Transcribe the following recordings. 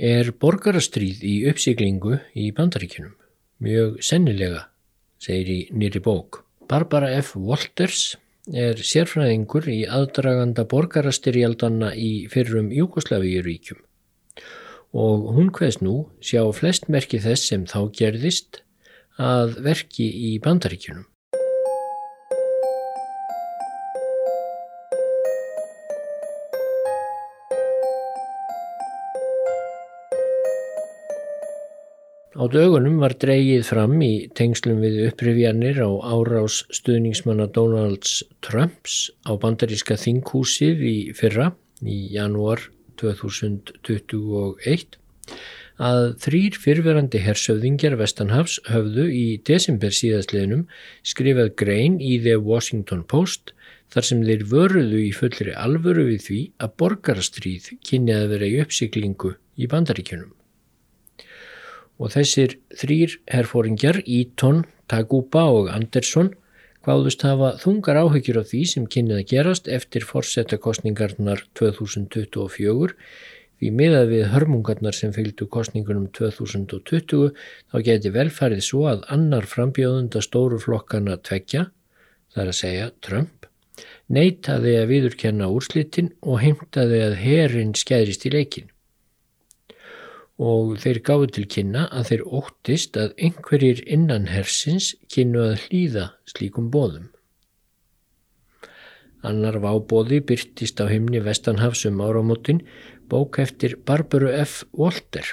er borgarastríð í uppsiglingu í bandaríkinum. Mjög sennilega, segir í nýri bók. Barbara F. Walters er sérfræðingur í aðdraganda borgarastyrjaldanna í fyrrum Júkoslavíuríkjum og hún hveðs nú sjá flest merki þess sem þá gerðist að verki í bandaríkjunum. Á dögunum var dreyið fram í tengslum við upprifjanir á árás stuðningsmanna Donalds Trumps á bandaríska þinghúsið í fyrra í janúar 2021 að þrýr fyrverandi hersöfðingjar Vestanhafs höfðu í desember síðastliðnum skrifað grein í The Washington Post þar sem þeir vörðu í fullri alvöru við því að borgarastríð kynni að vera í uppsiklingu í bandaríkjunum og þessir þrýr herfóringjar, Eaton, Taguba og Anderson, hvaðust hafa þungar áhyggjur af því sem kynnið að gerast eftir forsetakostningarnar 2024 því miðað við hörmungarnar sem fylgdu kostningunum 2020 þá geti velfærið svo að annar frambjóðunda stóru flokkana tveggja, þar að segja Trump, neytaði að viðurkenna úrslitin og heimtaði að herin skæðrist í leikin og þeir gáðu til kynna að þeir óttist að einhverjir innan hersins kynnu að hlýða slíkum bóðum. Annar vábóði byrtist á himni Vestanhafsum áramótin bók eftir Barbaru F. Walter,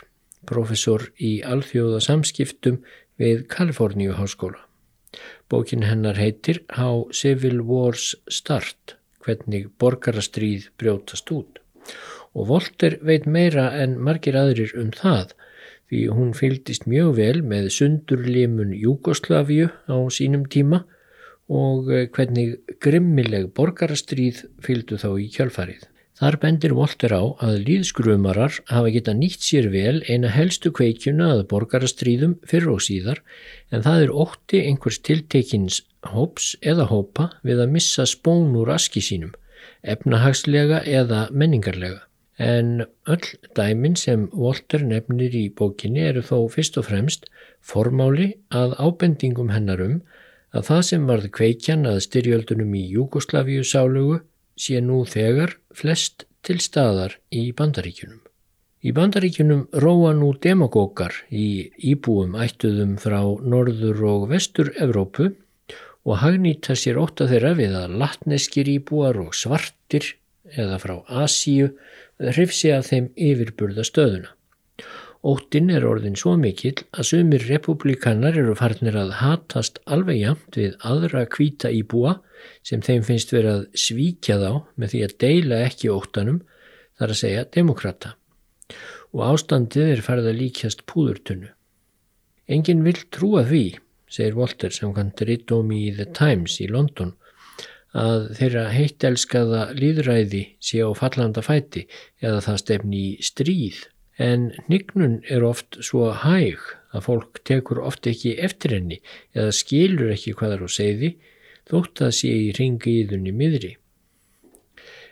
professor í alþjóða samskiptum við Kaliforníu háskóla. Bókin hennar heitir How Civil Wars Start, hvernig borgarastríð brjótast út og Volter veit meira en margir aðrir um það því hún fylgdist mjög vel með sundurlimun Júgoslavíu á sínum tíma og eh, hvernig grimmileg borgarastríð fylgdu þá í kjálfarið. Þar bendir Volter á að líðskrumarar hafa geta nýtt sér vel eina helstu kveikjuna að borgarastríðum fyrir og síðar en það er ótti einhvers tiltekins hóps eða hópa við að missa spón úr aski sínum, efnahagslega eða menningarlega. En öll dæmin sem Walter nefnir í bókinni eru þó fyrst og fremst formáli að ábendingum hennar um að það sem varð kveikjan að styrjöldunum í Júgoslavíu sálugu sé nú þegar flest til staðar í bandaríkunum. Í bandaríkunum róa nú demagókar í íbúum ættuðum frá norður og vestur Evrópu og hagnýta sér óta þeirra við að latneskir íbúar og svartir eða frá Asíu hrifsi af þeim yfirburða stöðuna. Óttin er orðin svo mikill að sumir republikanar eru farnir að hatast alveg jamt við aðra kvíta íbúa sem þeim finnst verið að svíkja þá með því að deila ekki óttanum þar að segja demokrata og ástandið er farið að líkjast púðurtunnu. Engin vil trúa því, segir Walter sem kantur í dómi í The Times í London að þeirra heittelskaða líðræði sé á fallanda fæti eða það stefni í stríð en nignun er oft svo hæg að fólk tekur oft ekki eftir henni eða skilur ekki hvað er á segði þótt að sé í ringi íðunni miðri.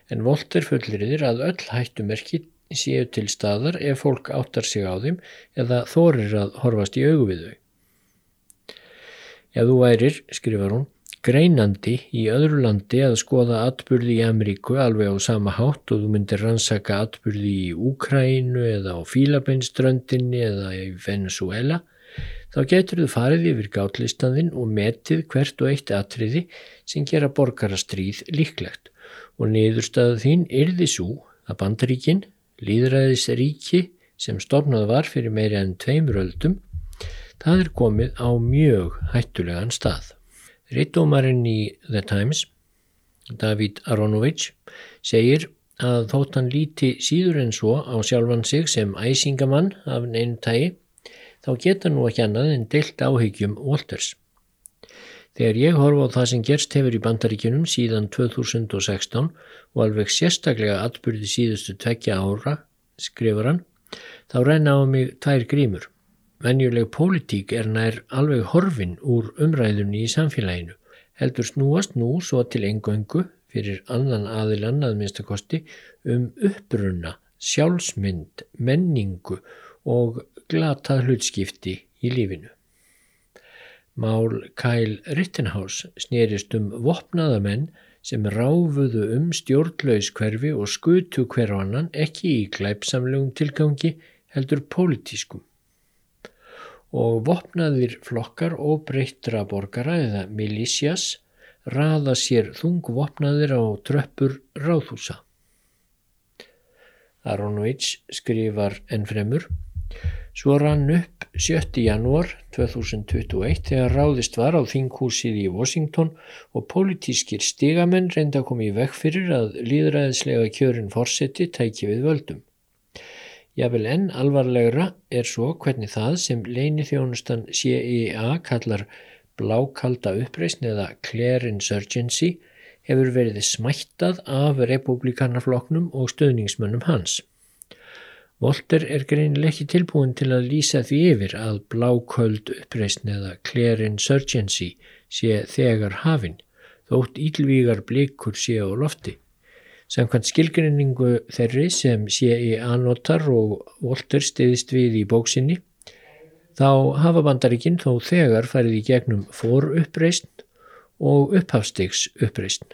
En Volter fullriðir að öll hættumerki séu til staðar ef fólk áttar sig á þeim eða þorir að horfast í augu við þau. Ef þú værir, skrifar hún, greinandi í öðru landi að skoða atbyrði í Ameríku alveg á sama hátt og þú myndir rannsaka atbyrði í Úkrænu eða á Fílabeinströndinni eða í Venezuela, þá getur þú farið yfir gáttlistanðin og metið hvert og eitt atriði sem gera borgarastríð líklegt og niðurstaðu þín yrði svo að bandaríkin, líðræðisríki sem stofnað var fyrir meiri enn tveimur öldum, það er komið á mjög hættulegan stað. Rittómarinn í The Times, David Aronovich, segir að þótt hann líti síður en svo á sjálfan sig sem æsingamann af einu tægi, þá geta nú ekki annað en deilt áhyggjum Walters. Þegar ég horfa á það sem gerst hefur í bandaríkunum síðan 2016 og alveg sérstaklega atbyrði síðustu tvekja ára, skrifur hann, þá renna á mig tvær grímur. Venjuleg pólitík er nær alveg horfin úr umræðunni í samfélaginu, heldur snúast nú svo til engöngu fyrir annan aðilann að minnstakosti um upprunna sjálfsmynd, menningu og glatað hlutskipti í lífinu. Mál Kyle Rittenhouse snýrist um vopnaðamenn sem ráfuðu um stjórnlaus hverfi og skutu hverfannan ekki í glæpsamlegum tilgangi heldur pólitískum. Og vopnaðir flokkar og breyttra borgara eða milísjas raða sér þungvopnaðir á tröppur ráðhúsa. Aronovich skrifar ennfremur Svo rann upp 7. janúar 2021 þegar ráðist var á þinghúsið í Washington og pólitískir stigamenn reynda að koma í vekk fyrir að líðræðislega kjörin fórseti tæki við völdum. Jável enn alvarlegra er svo hvernig það sem leini þjónustan CIA kallar blákalda uppreysn eða Clear Insurgency hefur verið smættað af republikanarfloknum og stöðningsmönnum hans. Volter er greinileg ekki tilbúin til að lýsa því yfir að bláköld uppreysn eða clear insurgency sé þegar hafinn, þótt ílvígar blikur sé á lofti. Samkvæmt skilgrinningu þeirri sem sé í anotar og Volter stiðist við í bóksinni, þá hafa bandaríkinn þó þegar farið í gegnum fór uppreysn og upphafstegs uppreysn.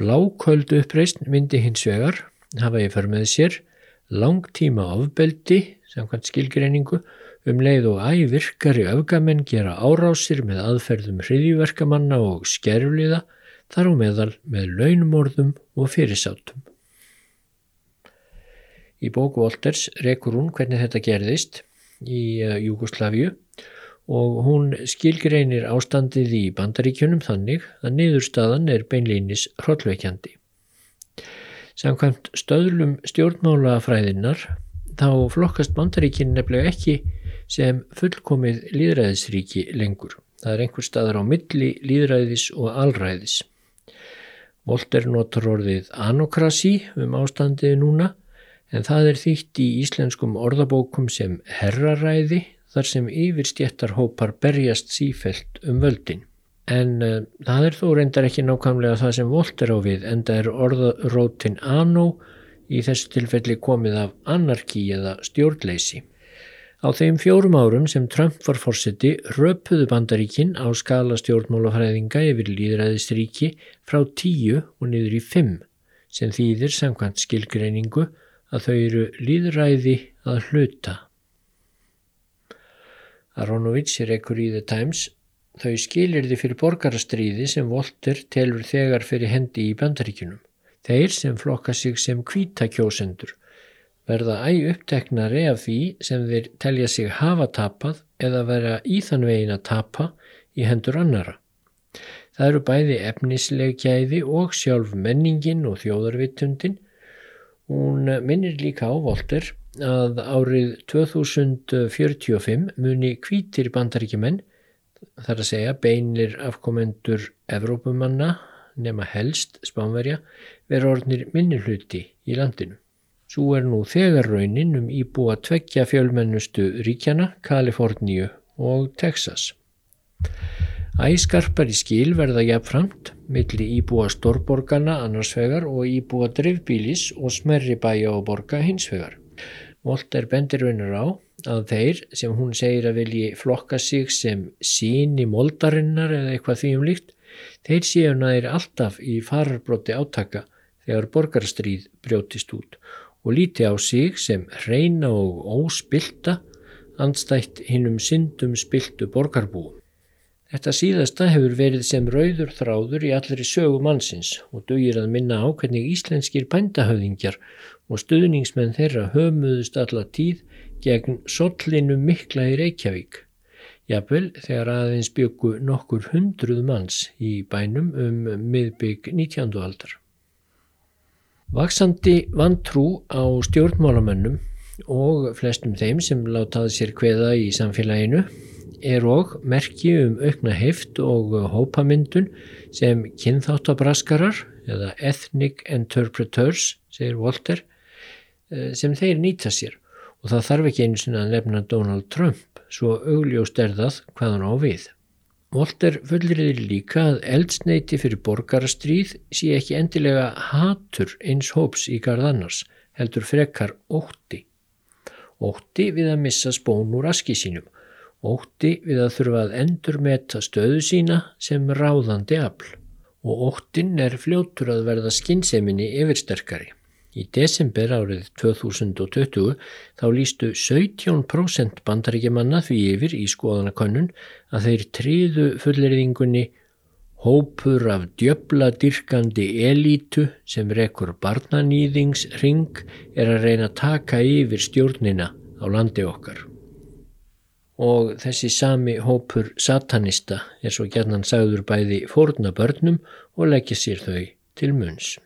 Bláköld uppreysn myndi hins vegar hafa ég för með sér langtíma ofbeldi, samkvæmt skilgreiningu, um leið og ævirkari öfgamenn gera árásir með aðferðum hriðjverkamanna og skerfliða þar á meðal með launmorðum og fyrirsátum. Í bóku Volters rekur hún hvernig þetta gerðist í eh, Júgoslavíu og hún skilgreinir ástandið í bandaríkjunum þannig að niðurstaðan er beinleinis hrollveikjandi. Samkvæmt stöðlum stjórnmálafræðinnar þá flokkast bandaríkin nefnilega ekki sem fullkomið líðræðisríki lengur. Það er einhver staðar á milli líðræðis og alræðis. Volter notur orðið anokrasi um ástandið núna en það er þýtt í íslenskum orðabókum sem herraræði þar sem yfirstjættarhópar berjast sífelt um völdin. En uh, það er þó reyndar ekki nákvæmlega það sem volt er á við en það er orðarótin anó í þessu tilfelli komið af anarki eða stjórnleysi. Á þeim fjórum árum sem Trump var fórseti röpuðu bandaríkin á skala stjórnmálafræðinga yfir líðræðisríki frá tíu og niður í fimm sem þýðir samkvæmt skilgreiningu að þau eru líðræði að hluta. Aronovits er ekkur í The Times þau skilirði fyrir borgarastríði sem Volter telur þegar fyrir hendi í bandaríkunum. Þeir sem flokka sig sem kvítakjósendur verða æg uppteknari af því sem þeir telja sig hafa tapað eða vera í þann vegin að tapa í hendur annara. Það eru bæði efnislegkjæði og sjálf menningin og þjóðarvittundin. Hún minnir líka á Volter að árið 2045 muni kvítir bandaríkjumenn þar að segja beinir afkomendur Evrópumanna nema helst spánverja vera orðnir minni hluti í landinu. Svo er nú þegar raunin um íbúa tveggja fjölmennustu ríkjana, Kaliforníu og Texas. Æskarpar í skil verða jafnframt milli íbúa stórborgarna annarsvegar og íbúa dreifbílis og smerri bæja og borga hinsvegar. Volt er bendir raunar á að þeir sem hún segir að vilji flokka sig sem síni moldarinnar eða eitthvað því um líkt, þeir séu næri alltaf í fararbróti átaka þegar borgarstríð brjótist út og líti á sig sem hreina og óspilta andstætt hinnum syndum spiltu borgarbúum. Þetta síðasta hefur verið sem rauður þráður í allri sögu mannsins og dugir að minna á hvernig íslenskir bændahöfðingjar og stuðningsmenn þeirra höfmuðust alla tíð gegn sollinu mikla í Reykjavík. Jafnvel þegar aðeins byggu nokkur hundruð manns í bænum um miðbygg 19. aldar. Vaksandi vantrú á stjórnmálamönnum og flestum þeim sem látaði sér kveða í samfélaginu er og merki um aukna heift og hópamyndun sem kynþáttabraskarar eða ethnic interpreters, segir Walter, eh, sem þeir nýta sér og það þarf ekki einu sinna að nefna Donald Trump svo augljóst er það hvað hann á við. Volter fullriðir líka að eldsneiti fyrir borgarastríð sé ekki endilega hatur eins hóps í garð annars, heldur frekar ótti. Ótti við að missa spón úr aski sínum. Ótti við að þurfa að endur meta stöðu sína sem ráðandi afl. Og óttin er fljótur að verða skinseminni yfirsterkari. Í desember árið 2020 þá lístu 17% bandaríkjamanna því yfir í skoðanakönnun að þeir tríðu fulleriðingunni hópur af djöbla dyrkandi elítu sem rekur barnanýðingsring er að reyna að taka yfir stjórnina á landi okkar. Og þessi sami hópur satanista er svo gerðan sagður bæði fórna börnum og leggja sér þau til munns.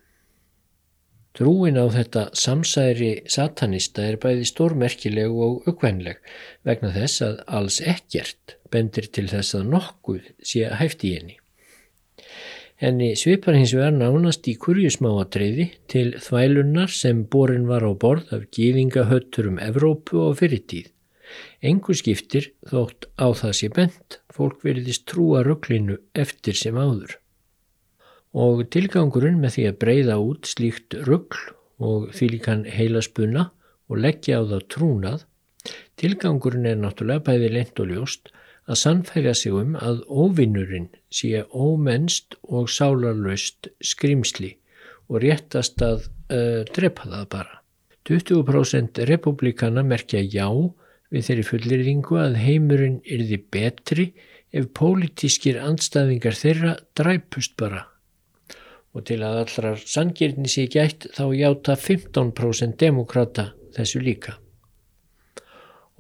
Trúin á þetta samsæri satanista er bæði stórmerkileg og aukvænleg vegna þess að alls ekkert bendir til þess að nokkuð sé að hæfti henni. Henni svipar hins vegar nánast í kurjusmáatriði til þvælunnar sem borin var á borð af gíðingahöttur um Evrópu og fyrirtíð. Engu skiptir þótt á það sé bent, fólk veriðist trúa rugglinu eftir sem áður og tilgangurinn með því að breyða út slíkt ruggl og því líkan heila spunna og leggja á það trúnað, tilgangurinn er náttúrulega bæði leint og ljóst að sannfæra sig um að óvinnurinn sé ómennst og sálarlaust skrimsli og réttast að uh, drepa það bara. 20% republikana merkja já við þeirri fullirðingu að heimurinn yrði betri ef pólitískir andstæðingar þeirra dræpust bara og til að allrar sangirni sé gætt þá játa 15% demokrata þessu líka.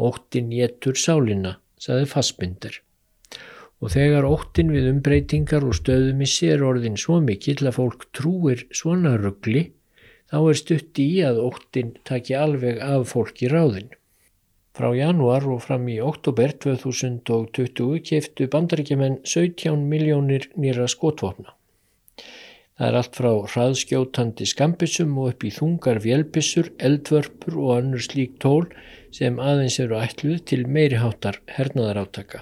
Óttin getur sálinna, saði Fassbinder. Og þegar óttin við umbreytingar og stöðumissi er orðin svo mikill að fólk trúir svona ruggli, þá er stutt í að óttin taki alveg af fólki ráðin. Frá januar og fram í oktober 2020 keftu bandaríkjumenn 17 miljónir nýra skotvopna. Það er allt frá hraðskjótandi skambissum og upp í þungar vélbissur, eldvörpur og annur slík tól sem aðeins eru ætluð til meiriháttar hernaðarátaka.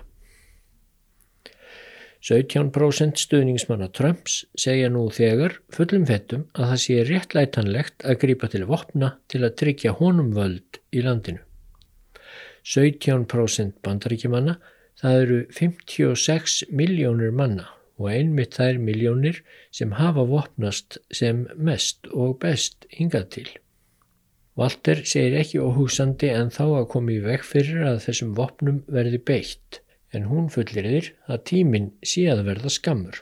17% stuðningsmanna Trumps segja nú þegar fullum fettum að það sé réttlætanlegt að grýpa til vopna til að tryggja honum völd í landinu. 17% bandaríkjumanna, það eru 56 miljónir manna og einmitt þær miljónir sem hafa vopnast sem mest og best hingað til. Walter segir ekki óhugsandi en þá að komi í veg fyrir að þessum vopnum verði beitt en hún fullir þér að tíminn sé að verða skammur.